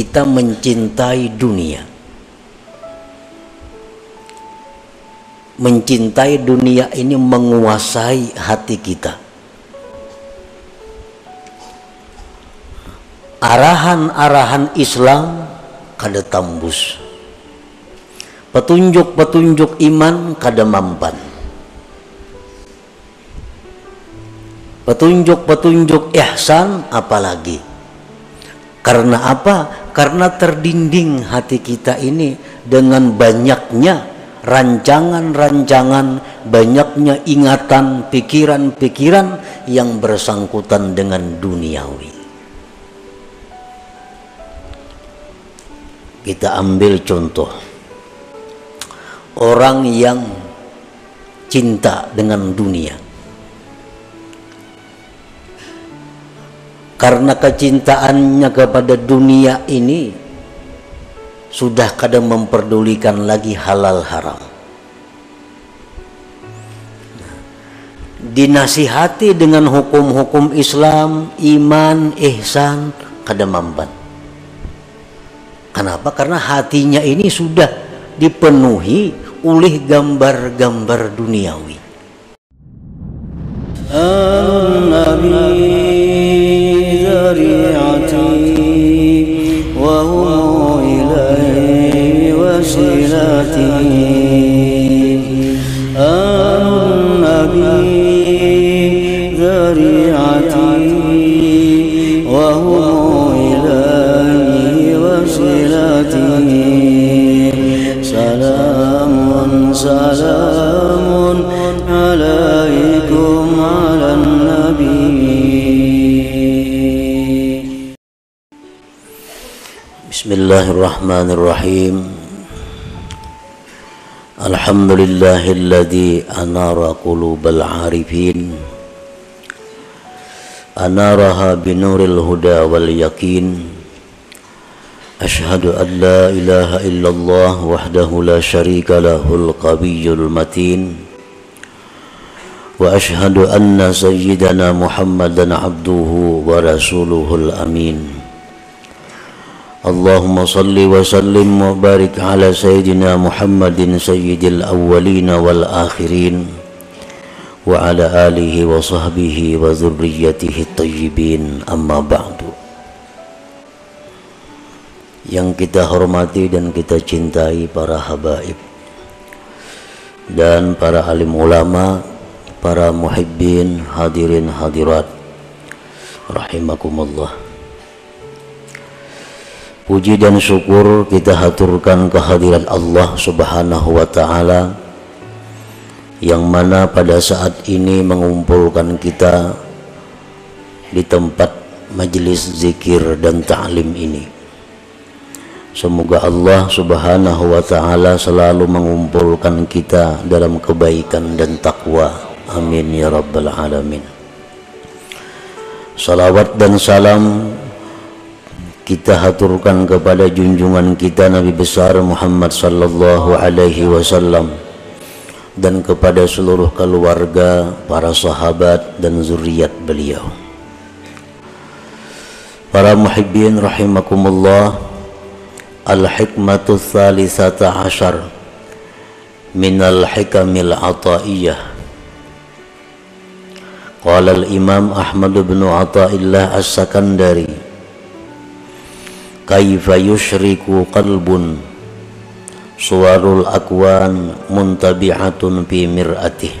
kita mencintai dunia. Mencintai dunia ini menguasai hati kita. Arahan-arahan Islam kada tambus petunjuk-petunjuk iman kada mampan. Petunjuk-petunjuk ihsan apalagi. Karena apa? Karena terdinding hati kita ini dengan banyaknya rancangan-rancangan, banyaknya ingatan, pikiran-pikiran yang bersangkutan dengan duniawi. Kita ambil contoh orang yang cinta dengan dunia karena kecintaannya kepada dunia ini sudah kadang memperdulikan lagi halal haram. Dinasihati dengan hukum-hukum Islam iman ihsan kadang mampan kenapa? Karena hatinya ini sudah dipenuhi oleh gambar-gambar duniawi Shariah بسم الله الرحمن الرحيم. الحمد لله الذي أنار قلوب العارفين. أنارها بنور الهدى واليقين. أشهد أن لا إله إلا الله وحده لا شريك له القوي المتين. وأشهد أن سيدنا محمدا عبده ورسوله الأمين. اللهم صل وسلم وبارك على سيدنا محمد سيد الأولين والآخرين وعلى آله وصحبه وذريته الطيبين أما بعد yang kita hormati dan kita cintai para habaib dan para alim ulama, para muhibbin, hadirin hadirat rahimakumullah. Puji dan syukur kita haturkan kehadiran Allah Subhanahu wa taala yang mana pada saat ini mengumpulkan kita di tempat majelis zikir dan ta'lim ini. Semoga Allah Subhanahu wa taala selalu mengumpulkan kita dalam kebaikan dan takwa. Amin ya rabbal alamin. Salawat dan salam kita haturkan kepada junjungan kita Nabi besar Muhammad sallallahu alaihi wasallam dan kepada seluruh keluarga, para sahabat dan zuriat beliau. Para muhibbin rahimakumullah, al-hikmatu thalithata ashar min al-hikamil ataiyah. Qala al-Imam Ahmad bin Athaillah As-Sakandari kaifa yushriku qalbun? Suwarul akwan muntabi'atun fi mir'atih.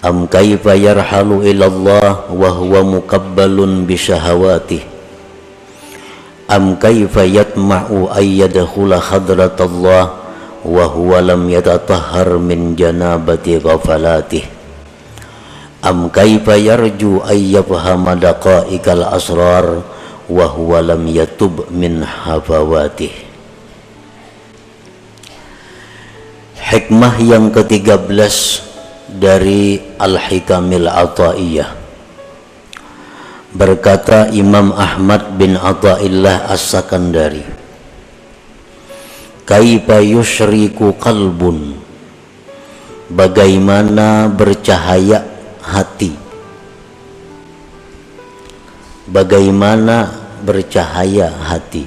Am kaifa yarhalu ila Allah wa huwa mukabbalun bi syahawatih? Am kaifa yatma'u ay yadkhula Allah wa huwa lam yatatahhar min janabati ghafalatih? Am kaifa yarju ay yafhama daqa'iqal asrar wa huwa lam yatub min hafawatih hikmah yang ke-13 dari Al-Hikamil Ata'iyah. Berkata Imam Ahmad bin Ata'illah As-Sakandari kaifa yushriku qalbun? Bagaimana bercahaya hati? Bagaimana bercahaya hati.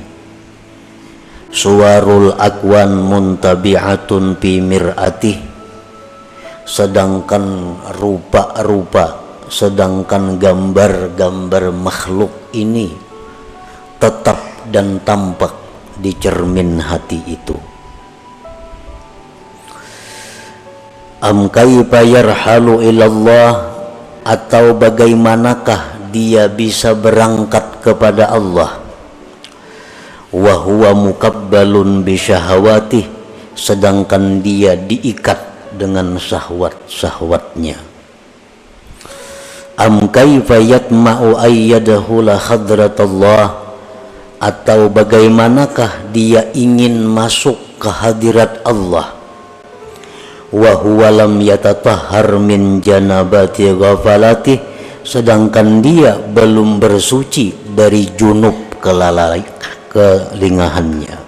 Suwarul akwan muntabi'atun fi mir'atih. Sedangkan rupa-rupa sedangkan gambar-gambar makhluk ini tetap dan tampak di cermin hati itu. Am kaifa yarhalu ilallah? Atau bagaimanakah dia bisa berangkat kepada Allah. Wa huwa mukabbalun bi syahawati sedangkan dia diikat dengan syahwat-syahwatnya. Am kaifa yatma'u ayyadahu la hadratullah atau bagaimanakah dia ingin masuk ke hadirat Allah? Wa huwa lam yatatahhar min janabati ghafalati sedangkan dia belum bersuci dari junub kelalai kelingahannya.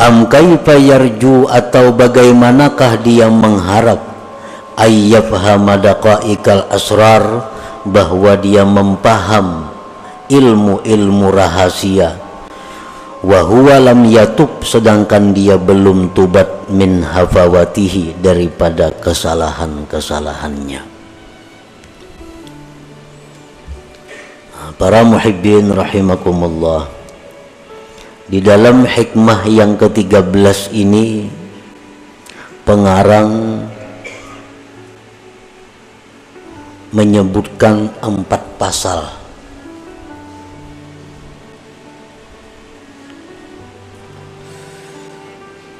Am kaifa yarju atau bagaimanakah dia mengharap? Ayyafhama daqaikal asrar bahwa dia mempaham ilmu-ilmu rahasia. Wa huwa lam yatub sedangkan dia belum tubat min hafawatihi daripada kesalahan-kesalahannya para muhibbin rahimakumullah. Di dalam hikmah yang ke-13 ini pengarang menyebutkan empat pasal.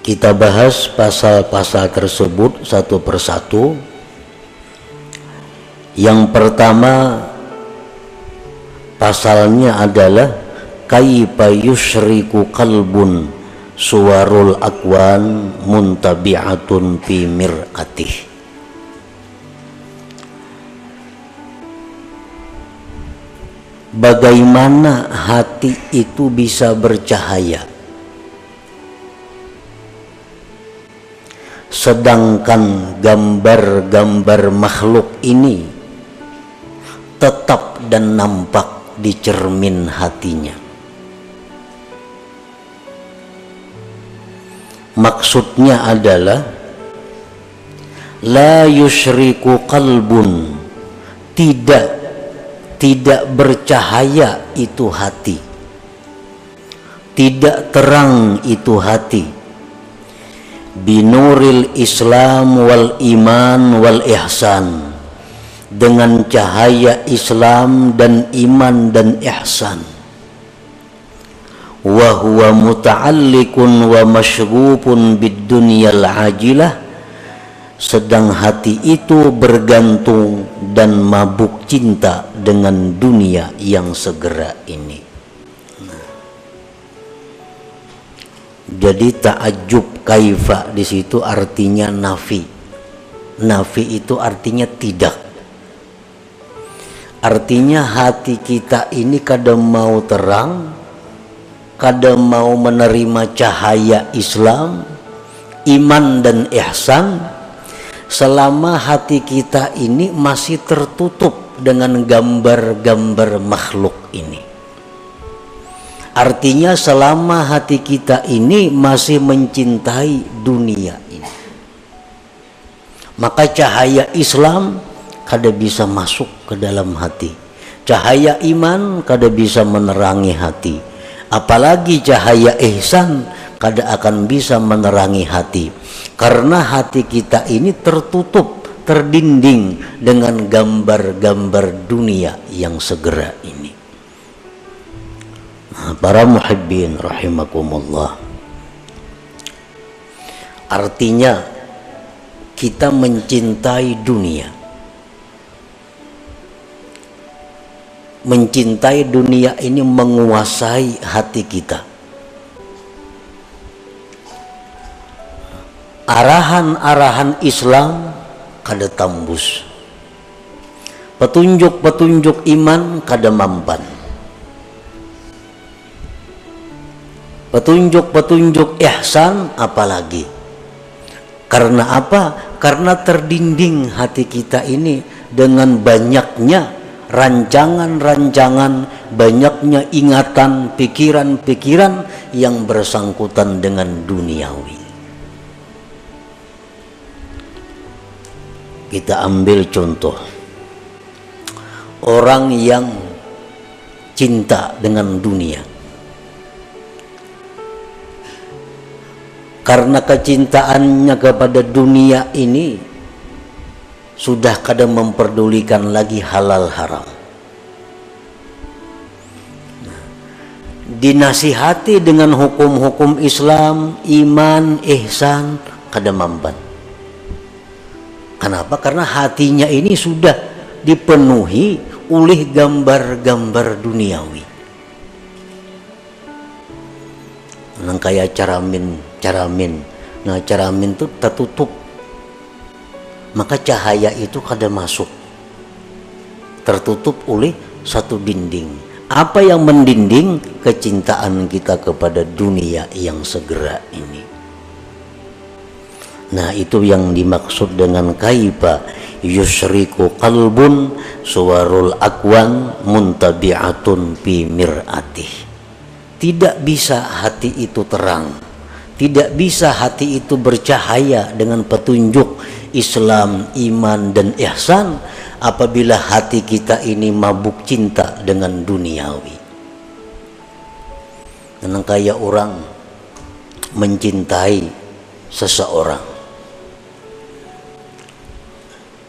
Kita bahas pasal-pasal tersebut satu persatu. Yang pertama pasalnya adalah kaifa yusyriku qalbun suwarul akwan muntabi'atun fi mir'atih. Bagaimana hati itu bisa bercahaya? Sedangkan gambar-gambar makhluk ini tetap dan nampak di cermin hatinya. Maksudnya adalah la yusyriku qalbun. Tidak tidak bercahaya itu hati. Tidak terang itu hati. Binuril islam wal iman wal ihsan dengan cahaya Islam dan iman dan ihsan. Wa huwa muta'alliqun wa masyrufun bid dunyal ajilah. Sedang hati itu bergantung dan mabuk cinta dengan dunia yang segera ini. Jadi takjub kaifa di situ artinya nafi. Nafi itu artinya tidak artinya hati kita ini kadang mau terang kadang mau menerima cahaya Islam, iman dan ihsan, selama hati kita ini masih tertutup dengan gambar-gambar makhluk ini. Artinya selama hati kita ini masih mencintai dunia ini. Maka cahaya Islam kada bisa masuk ke dalam hati. Cahaya iman kada bisa menerangi hati. Apalagi cahaya ihsan kada akan bisa menerangi hati. Karena hati kita ini tertutup terdinding dengan gambar-gambar dunia yang segera ini. Nah, para muhibbin rahimakumullah. Artinya kita mencintai dunia mencintai dunia ini menguasai hati kita. Arahan-arahan Islam kada tembus. Petunjuk-petunjuk iman kada mampan. Petunjuk-petunjuk ihsan apalagi. Karena apa? Karena terdinding hati kita ini dengan banyaknya rancangan-rancangan, banyaknya ingatan, pikiran-pikiran yang bersangkutan dengan duniawi. Kita ambil contoh orang yang cinta dengan dunia karena kecintaannya kepada dunia ini sudah kadang memperdulikan lagi halal haram. Dinasihati dengan hukum-hukum Islam iman ihsan kadang mampan kenapa? Karena hatinya ini sudah dipenuhi oleh gambar-gambar duniawi. Nang kayak caramin caramin. Nah caramin itu tertutup maka cahaya itu kada masuk. Tertutup oleh satu dinding. Apa yang mendinding? Kecintaan kita kepada dunia yang segera ini. Nah itu yang dimaksud dengan kaifa yusriku qalbun suwarul akwan muntabi'atun fi mir'atih. Tidak bisa hati itu terang. Tidak bisa hati itu bercahaya dengan petunjuk Islam, iman dan ihsan apabila hati kita ini mabuk cinta dengan duniawi. Karena kayak orang mencintai seseorang.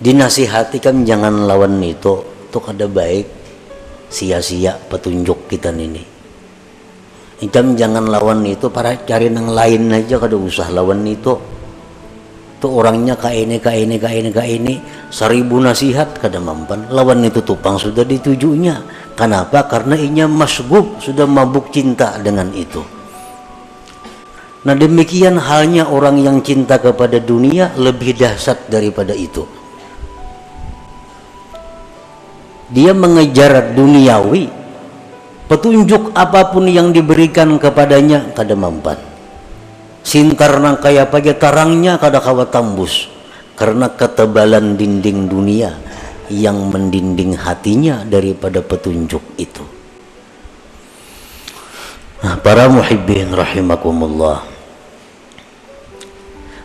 Dinasihatikan jangan lawan itu, itu kada baik sia-sia petunjuk kita ini Jam jangan lawan itu para cari nang lain aja kada usah lawan itu itu orangnya ka ini ka ini ka ini ka ini. Seribu nasihat kada mampan. Lawan itu tupang sudah ditujunya. Kenapa? Karena inya masgub sudah mabuk cinta dengan itu. Nah demikian halnya orang yang cinta kepada dunia lebih dahsyat daripada itu. Dia mengejar duniawi petunjuk apa pun yang diberikan kepadanya kada mampan sintar nang kaya pagi tarangnya kada kawa tambus karena ketebalan dinding dunia yang mendinding hatinya daripada petunjuk itu. Nah, para muhibbin rahimakumullah.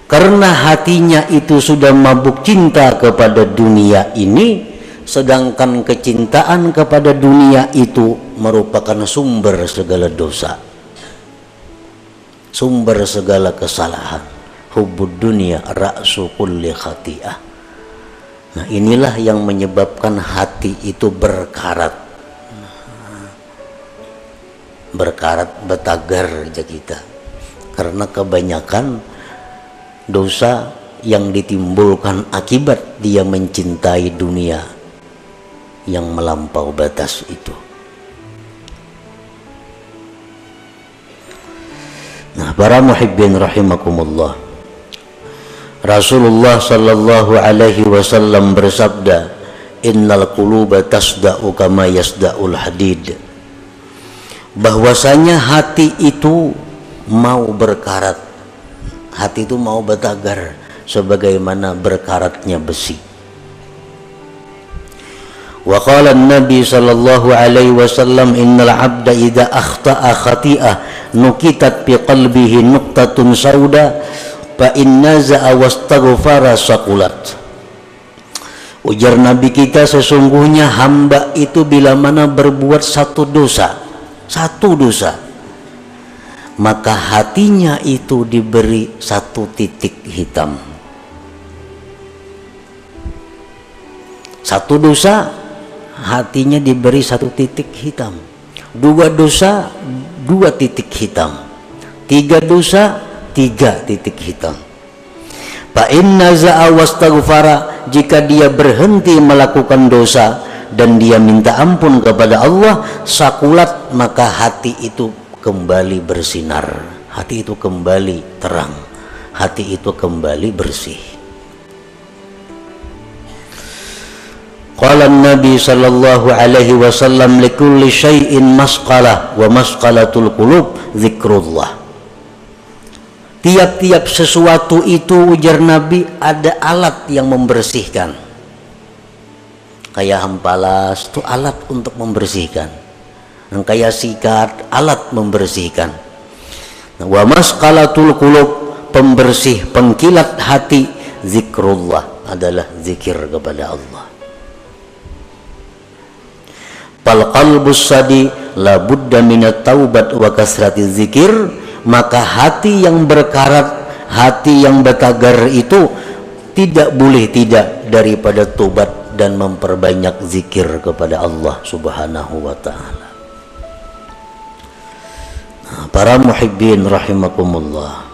Karena hatinya itu sudah mabuk cinta kepada dunia ini sedangkan kecintaan kepada dunia itu merupakan sumber segala dosa sumber segala kesalahan. Hubud dunia ra'su kulli khati'ah. Nah inilah yang menyebabkan hati itu berkarat. Berkarat betagar aja kita. Karena kebanyakan dosa yang ditimbulkan akibat dia mencintai dunia yang melampau batas itu. Nah, para muhibbin rahimakumullah. Rasulullah sallallahu alaihi wasallam bersabda, "Innal quluba tasda'u kama yasda'ul hadid." Bahwasanya hati itu mau berkarat. Hati itu mau bertagar sebagaimana berkaratnya besi. وقال النبي صلى الله عليه وسلم إن العبد إذا أخطأ خطيئة نكتت في قلبه نقطة sauda فإن نزع واستغفر سقلت Ujar Nabi kita sesungguhnya hamba itu bila mana berbuat satu dosa, satu dosa, maka hatinya itu diberi satu titik hitam. Satu dosa hatinya diberi satu titik hitam. Dua dosa dua titik hitam. Tiga dosa tiga titik hitam. Fa inna jika dia berhenti melakukan dosa dan dia minta ampun kepada Allah sakulat maka hati itu kembali bersinar. Hati itu kembali terang. Hati itu kembali bersih Qala Nabi sallallahu alaihi wasallam likulli syai'in masqalah wa masqalatul qulub zikrullah. Tiap-tiap sesuatu itu ujar Nabi ada alat yang membersihkan. kayak hampalas itu alat untuk membersihkan dan kayak sikat alat membersihkan nah, wa masqalatul qulub pembersih pengkilat hati zikrullah adalah zikir kepada Allah fal qalbus sadi la budda minat taubat wa kasrati zikir maka hati yang berkarat hati yang betagar itu tidak boleh tidak daripada tobat dan memperbanyak zikir kepada Allah Subhanahu wa taala. Nah, para muhibbin rahimakumullah.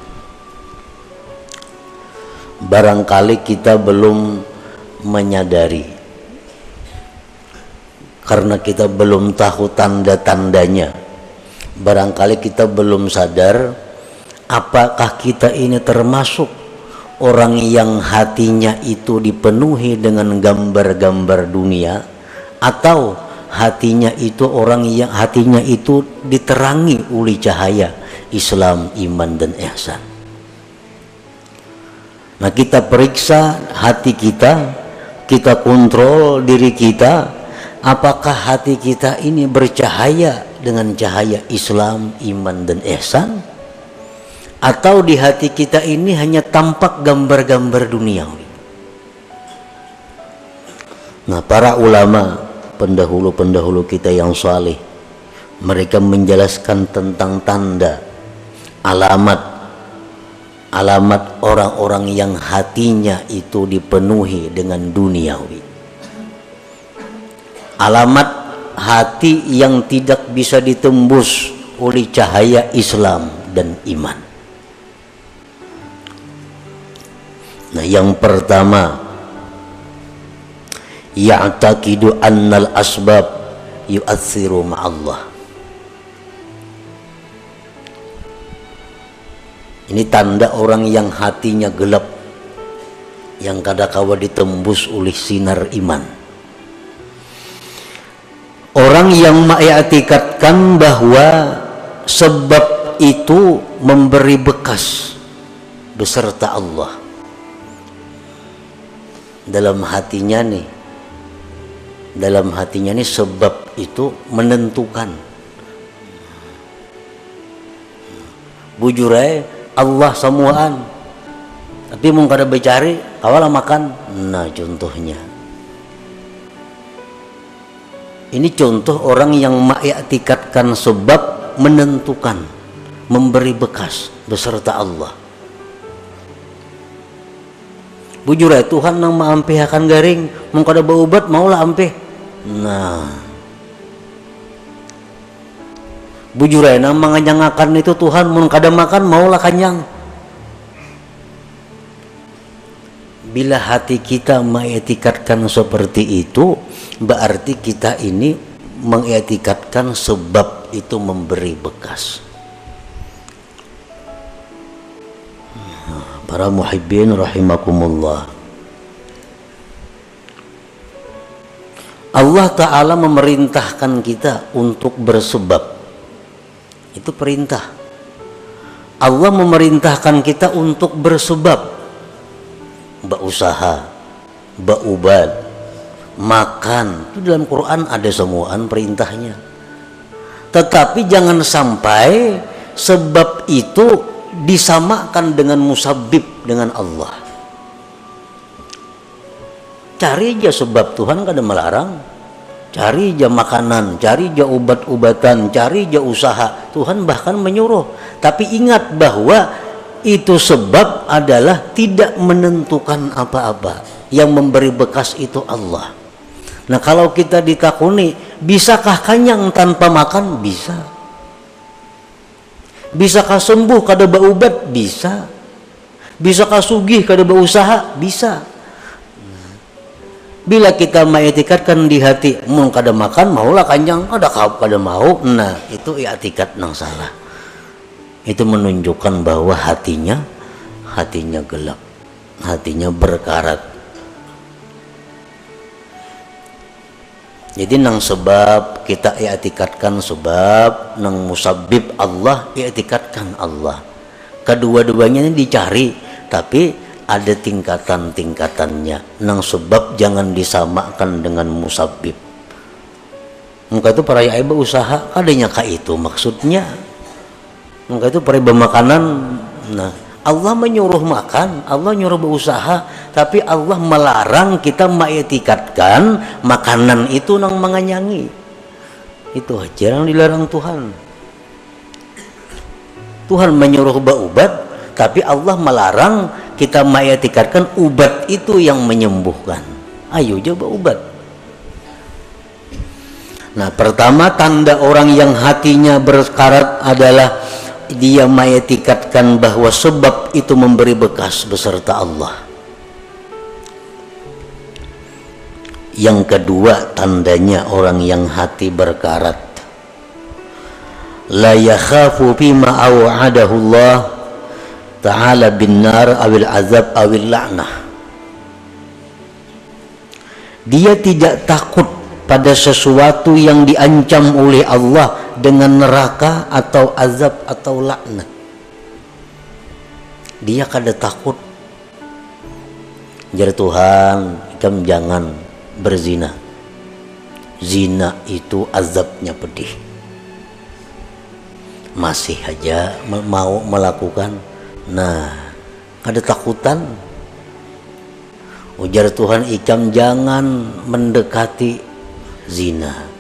Barangkali kita belum menyadari karena kita belum tahu tanda-tandanya. Barangkali kita belum sadar apakah kita ini termasuk orang yang hatinya itu dipenuhi dengan gambar-gambar dunia atau hatinya itu orang yang hatinya itu diterangi oleh cahaya Islam, iman dan ihsan. Nah, kita periksa hati kita, kita kontrol diri kita, apakah hati kita ini bercahaya dengan cahaya Islam, iman dan ihsan? atau di hati kita ini hanya tampak gambar-gambar duniawi. Nah, para ulama pendahulu-pendahulu kita yang saleh mereka menjelaskan tentang tanda alamat alamat orang-orang yang hatinya itu dipenuhi dengan duniawi. Alamat hati yang tidak bisa ditembus oleh cahaya Islam dan iman. Nah, yang pertama ya'taqidu annal asbab yu'atsiru ma'allah. Ini tanda orang yang hatinya gelap yang kadakawa ditembus oleh sinar iman. Orang yang mengiktikadkan bahwa sebab itu memberi bekas beserta Allah. Dalam hatinya nih dalam hatinya nih sebab itu menentukan. Bujurai Allah semuaan tapi mau kada bercari awal makan. Nah contohnya ini contoh orang yang mengiktikadkan sebab menentukan memberi bekas beserta Allah. Bujur ya Tuhan nang maampih akan garing mau kada baubat maulah ampih. Nah. Bujur ya nang akan itu Tuhan mau kada makan maulah kanyang. Bila hati kita mengetikatkan seperti itu berarti kita ini mengetikatkan sebab itu memberi bekas. Para muhibbin rahimakumullah. Allah Ta'ala memerintahkan kita untuk bersebab. Itu perintah. Allah memerintahkan kita untuk bersebab. Berusaha berubat makan. Itu dalam Quran ada semuaan perintahnya. Tetapi jangan sampai sebab itu disamakan dengan musabib dengan Allah. Cari aja sebab Tuhan kan ada melarang. Cari aja makanan cari aja obat-obatan cari aja usaha. Tuhan bahkan menyuruh. Tapi ingat bahwa itu sebab adalah tidak menentukan apa-apa. Yang memberi bekas itu Allah nah kalau kita ditakuni bisakah kanyang tanpa makan bisa Bisakah sembuh kada berubat? Bisa. Bisakah sugih kada berusaha? Bisa. Bila kita mengetikatkan di hati, mau kada makan, maulah kanjang, kada kau kada mau. Nah, itu etikat nang salah. Itu menunjukkan bahwa hatinya hatinya gelap, hatinya berkarat, jadi nang sebab kita i'tikadkan sebab nang musabib Allah i'tikadkan Allah. Kedua-duanya ini dicari tapi ada tingkatan-tingkatannya. Nang sebab jangan disamakan dengan musabib Engkau itu para ibu usaha adanya kah itu maksudnya. Engkau itu para makanan nah Allah menyuruh makan Allah nyuruh berusaha tapi Allah melarang kita mengetikatkan makanan itu nang menganyangi itu aja yang dilarang Tuhan. Tuhan menyuruh berubat tapi Allah melarang kita mengetikatkan ubat itu yang menyembuhkan. Ayo coba ubat. Nah pertama tanda orang yang hatinya berkarat adalah dia mengetikatkan bahwa sebab itu memberi bekas beserta Allah. Yang kedua tandanya orang yang hati berkarat. La yakhafu bima aw'adahu Allah ta'ala bin nar awil azab awil la'nah. Dia tidak takut pada sesuatu yang diancam oleh Allah dengan neraka atau azab atau laknat. Dia kada takut. Jadi Tuhan kamu jangan berzina. Zina itu azabnya pedih. Masih aja mau melakukan. Nah, ada takutan. Ujar Tuhan ikam jangan mendekati zina.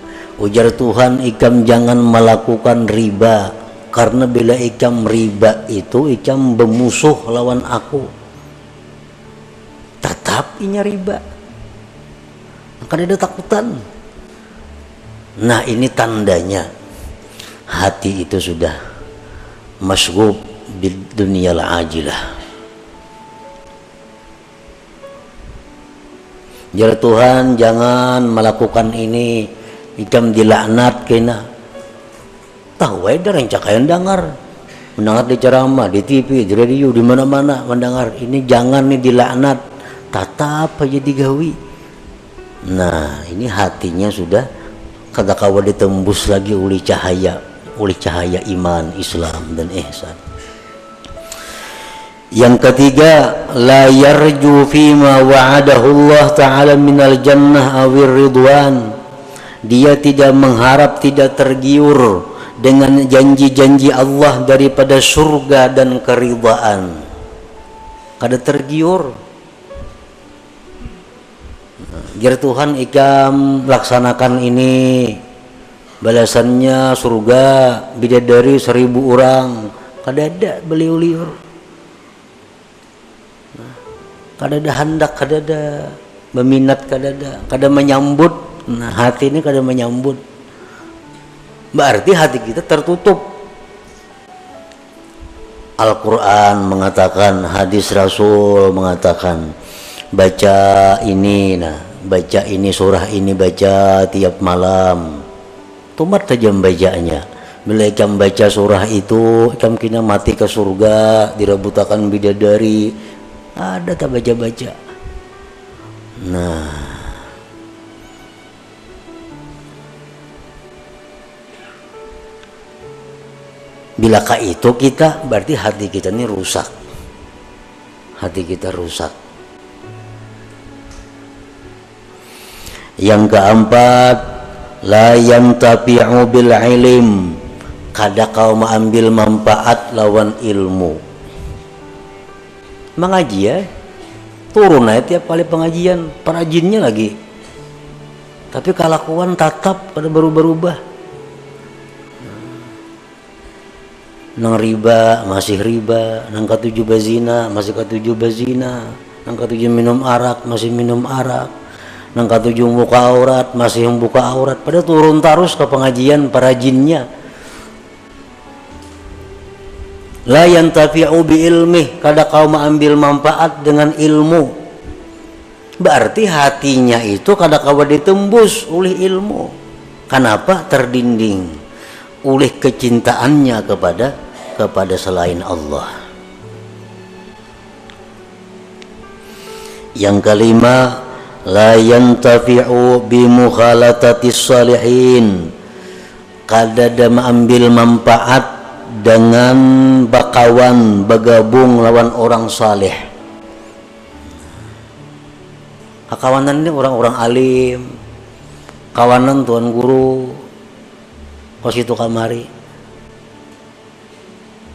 Ujar Tuhan ikam jangan melakukan riba karena bila ikam riba itu ikam bermusuh lawan aku. Tetap inya riba. Maka ada takutan. Nah ini tandanya hati itu sudah masgub dunia ajilah Jar Tuhan jangan melakukan ini ikam dilaknat kena. Tahu ada yang cakayan dengar. Mendengar di ceramah di TV di radio di mana-mana mendengar ini jangan nih dilaknat tatap aja digawi. Nah ini hatinya sudah kata kawa ditembus lagi oleh cahaya oleh cahaya iman Islam dan ihsan. Yang ketiga, la yarju fima wa'adahu Allah Ta'ala minal jannah awir ridwan. Dia tidak mengharap, tidak tergiur dengan janji-janji Allah daripada surga dan keridhaan. Kada tergiur. Biar Tuhan ikam laksanakan ini balasannya surga bidadari seribu orang kada ada beliau liur kada ada hendak kada ada meminat kada ada kada menyambut nah hati ini kada menyambut. Berarti hati kita tertutup. Al-Quran mengatakan hadis Rasul mengatakan baca ini nah baca ini surah ini baca tiap malam. Tumat saja bacanya. Bila ikam baca surah itu ikam kena mati ke surga dirabutakan bidadari ada tak baca-baca? Nah bilakah itu kita berarti hati kita ini rusak. Hati kita rusak. Yang keempat la yantafi'u bil ilim. Kada kau mengambil manfaat lawan ilmu. Mengaji ya. Turun aja tiap kali pengajian. Perajinnya lagi. Tapi kelakuan tatap pada berubah-ubah nang riba masih riba. Nang ketujuh bazina masih ketujuh bazina nang ketujuh minum arak masih minum arak. Nang ketujuh buka aurat masih membuka aurat. Pada turun terus ke pengajian perajinnya la yantafi'u bi ilmih kada kau mengambil manfaat dengan ilmu. Berarti hatinya itu kada kau ditembus oleh ilmu. Kenapa terdinding oleh kecintaannya kepada kepada selain Allah. Yang kelima la yantafi'u bi mukhalatatis salihin. Kada mengambil manfaat dengan bakawan bergabung lawan orang saleh kawanan ini orang-orang alim. Kawanan tuan guru kos itu kamari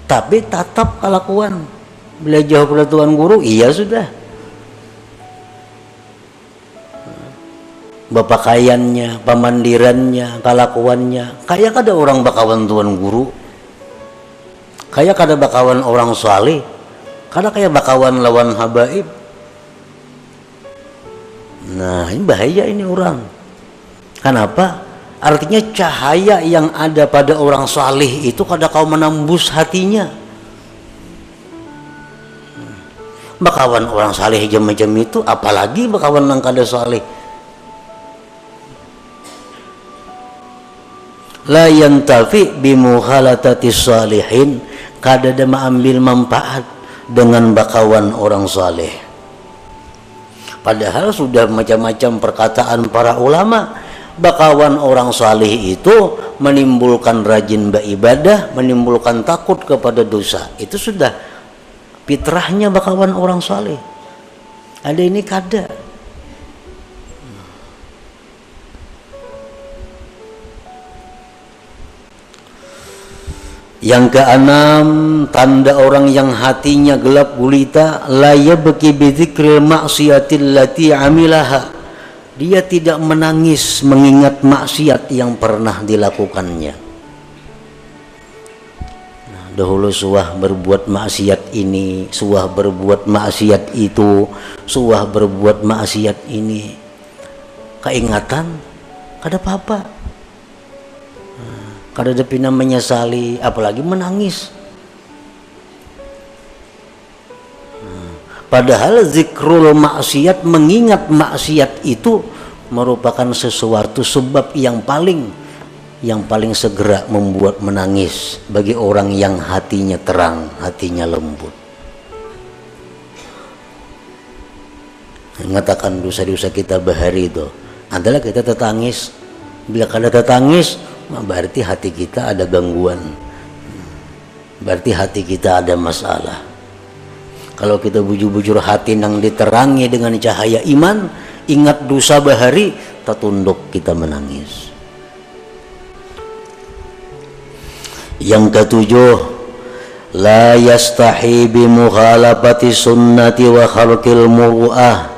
tapi tetap kelakuan belajar pada tuan guru iya sudah bapakaiannya, pemandirannya, kelakuannya. Kayak ada orang bakawan tuan guru. Kayak ada bakawan orang saleh. Kada kayak bakawan lawan habaib. Nah, ini bahaya ini orang. Kenapa? Artinya cahaya yang ada pada orang saleh itu kada kau menembus hatinya. Bakawan orang saleh jam-jam itu apalagi bakawan yang kada saleh la yantafi bimuhalatati salihin. Kada ada mengambil manfaat dengan bakawan orang saleh padahal sudah macam-macam perkataan para ulama bakawan orang saleh itu menimbulkan rajin beribadah menimbulkan takut kepada dosa. Itu sudah fitrahnya bakawan orang saleh ada ini kada. Yang keenam, tanda orang yang hatinya gelap gulita, la yabki bi dzikril lati amilaha. Dia tidak menangis mengingat maksiat yang pernah dilakukannya. Nah, dahulu suah berbuat maksiat ini, suah berbuat maksiat itu, suah berbuat maksiat ini. Keingatan, kada apa-apa kada ada menyesali apalagi menangis padahal zikrul maksiat mengingat maksiat itu merupakan sesuatu sebab yang paling yang paling segera membuat menangis bagi orang yang hatinya terang, hatinya lembut. Mengatakan dosa-dosa kita bahari itu adalah kita tetangis. Bila kada tetangis, berarti hati kita ada gangguan berarti hati kita ada masalah kalau kita bujur-bujur hati yang diterangi dengan cahaya iman ingat dosa bahari tertunduk kita menangis. Yang ketujuh la yastahi bi mukhalafati sunnati wa khalqil muru'ah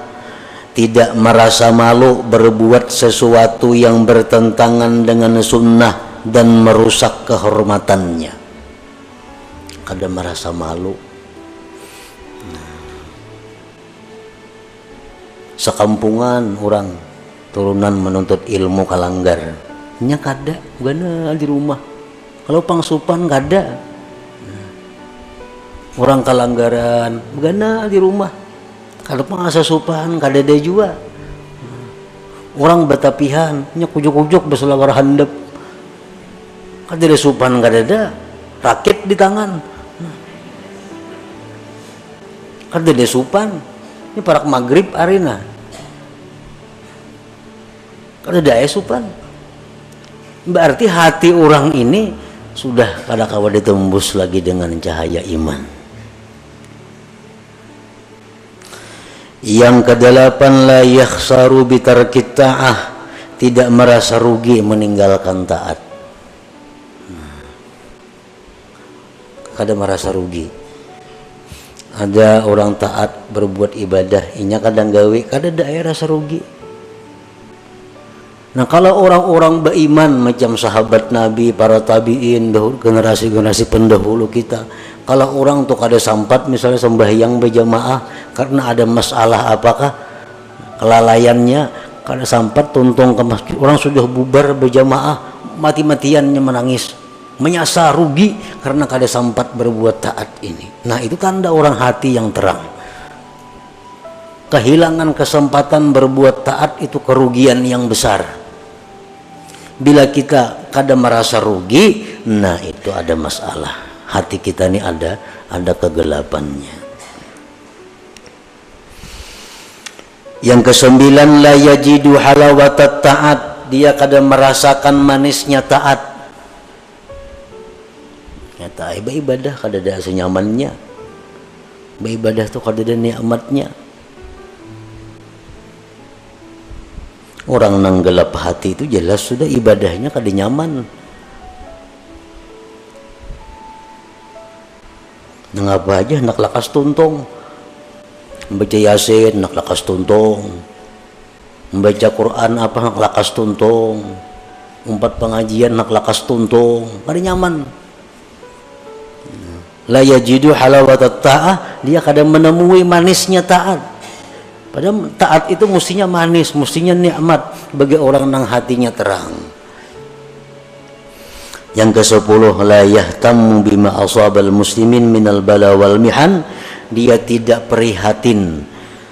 tidak merasa malu berbuat sesuatu yang bertentangan dengan sunnah dan merusak kehormatannya. Kada merasa malu sekampungan orang turunan menuntut ilmu kalanggar. Nya kada gana di rumah. Kalau pangsupan kada. Orang kalanggaran gana di rumah. Kalau pengasa supan kadada juga orang batapihan nya kujuk-kujuk beselawar handap kadada supan kadada rakit di tangan. Kadada supan. Ini parak maghrib arena kadada supan berarti hati orang ini sudah kada kawa ditembus lagi dengan cahaya iman Yang kedelapan la yakhsaru bitarkit ta'ah tidak merasa rugi meninggalkan taat. Kada merasa rugi. Ada orang taat berbuat ibadah, inya kadang gawe, kada daerah rasa rugi. Nah kalau orang-orang beriman macam sahabat Nabi, para tabiin, generasi-generasi pendahulu kita, kalau orang tuh kada sampat misalnya sembahyang berjamaah karena ada masalah apakah kelalaiannya kada sampat tuntung ke masjid. Orang sudah bubar berjamaah mati-matiannya menangis. Menyasar rugi karena kada sempat berbuat taat ini. Nah itu tanda orang hati yang terang. Kehilangan kesempatan berbuat taat itu kerugian yang besar bila kita kada merasa rugi nah itu ada masalah. Hati kita ini ada ada kegelapannya. Yang kesembilan la yajidu halawatat taat. Dia kada merasakan manisnya taat. Nyata ibadah kada ada senyamannya ibadah tuh kada ada nikmatnya orang nang gelap hati itu jelas sudah ibadahnya kada nyaman. Nang apa aja nak lakas tuntung? Membaca yasin nak lakas tuntung. Membaca Quran apa nak lakas tuntung? Empat pengajian nak lakas tuntung. Kada nyaman. La yajidu halawat ta'ah dia kadang menemui manisnya taat padahal taat itu mestinya manis mestinya nikmat bagi orang yang hatinya terang. Yang ke sepuluh la yahtammu bima asabal muslimin minal bala wal mihan. Dia tidak prihatin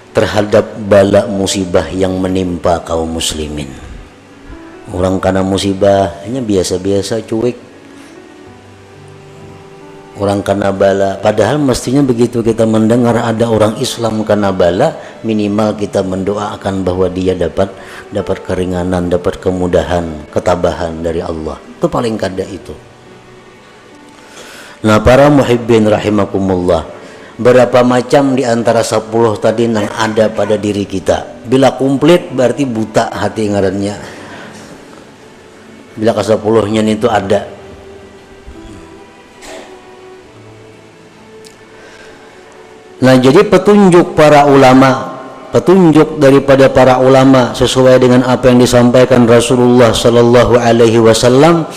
terhadap bala musibah yang menimpa kaum muslimin. Orang karena musibah hanya biasa-biasa cuek orang kena bala padahal mestinya begitu kita mendengar ada orang Islam kena bala minimal kita mendoakan bahwa dia dapat dapat keringanan dapat kemudahan ketabahan dari Allah. Itu paling kada itu. Nah para muhibbin rahimakumullah berapa macam di antara 10 tadi yang ada pada diri kita? Bila komplit berarti buta hati ngarannya. Bila ke 10 nya itu ada Nah jadi petunjuk para ulama petunjuk daripada para ulama sesuai dengan apa yang disampaikan Rasulullah Sallallahu Alaihi Wasallam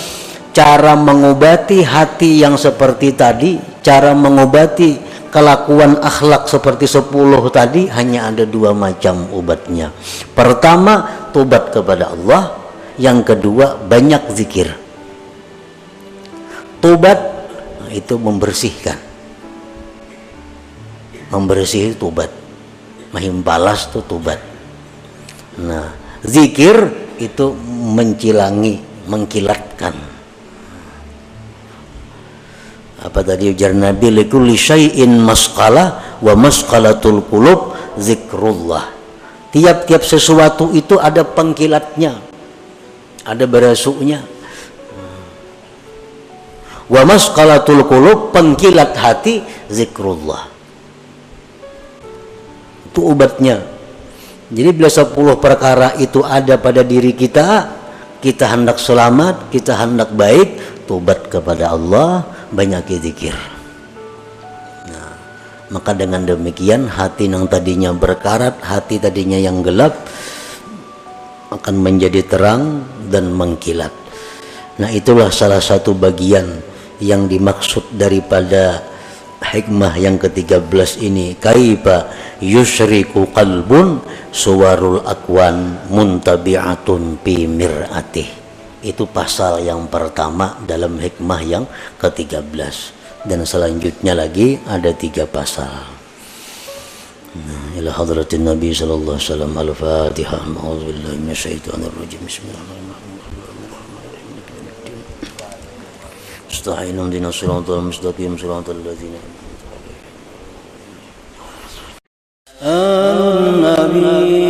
cara mengobati hati yang seperti tadi cara mengobati kelakuan akhlak seperti sepuluh tadi hanya ada dua macam obatnya. Pertama tobat kepada Allah. Yang kedua banyak zikir. Tobat itu membersihkan membersih tubat. Mahim balas tuh tubat. Nah zikir itu mencilangi mengkilatkan. Apa tadi ujar Nabi? Likulli syai'in masqala wa masqalatul qulub zikrullah. Tiap-tiap sesuatu itu ada pengkilatnya. Ada berasuknya wa masqalatul qulub pengkilat hati zikrullah itu obatnya. Jadi bila 10 perkara itu ada pada diri kita kita hendak selamat kita hendak baik tobat kepada Allah banyak zikir. Nah, maka dengan demikian hati yang tadinya berkarat hati tadinya yang gelap akan menjadi terang dan mengkilat. Nah itulah salah satu bagian yang dimaksud daripada hikmah yang ke-13 ini kaifa yusriku qalbun suwarul akwan muntabi'atun fi mir'atih itu pasal yang pertama dalam hikmah yang ke-13 dan selanjutnya lagi ada tiga pasal nah, ila hadratin nabi sallallahu alaihi wasallam al-fatihah a'udzubillahi minasyaitonir rajim bismillahirrahmanirrahim استعين اهدنا الصراط المستقيم صراط الذين النبي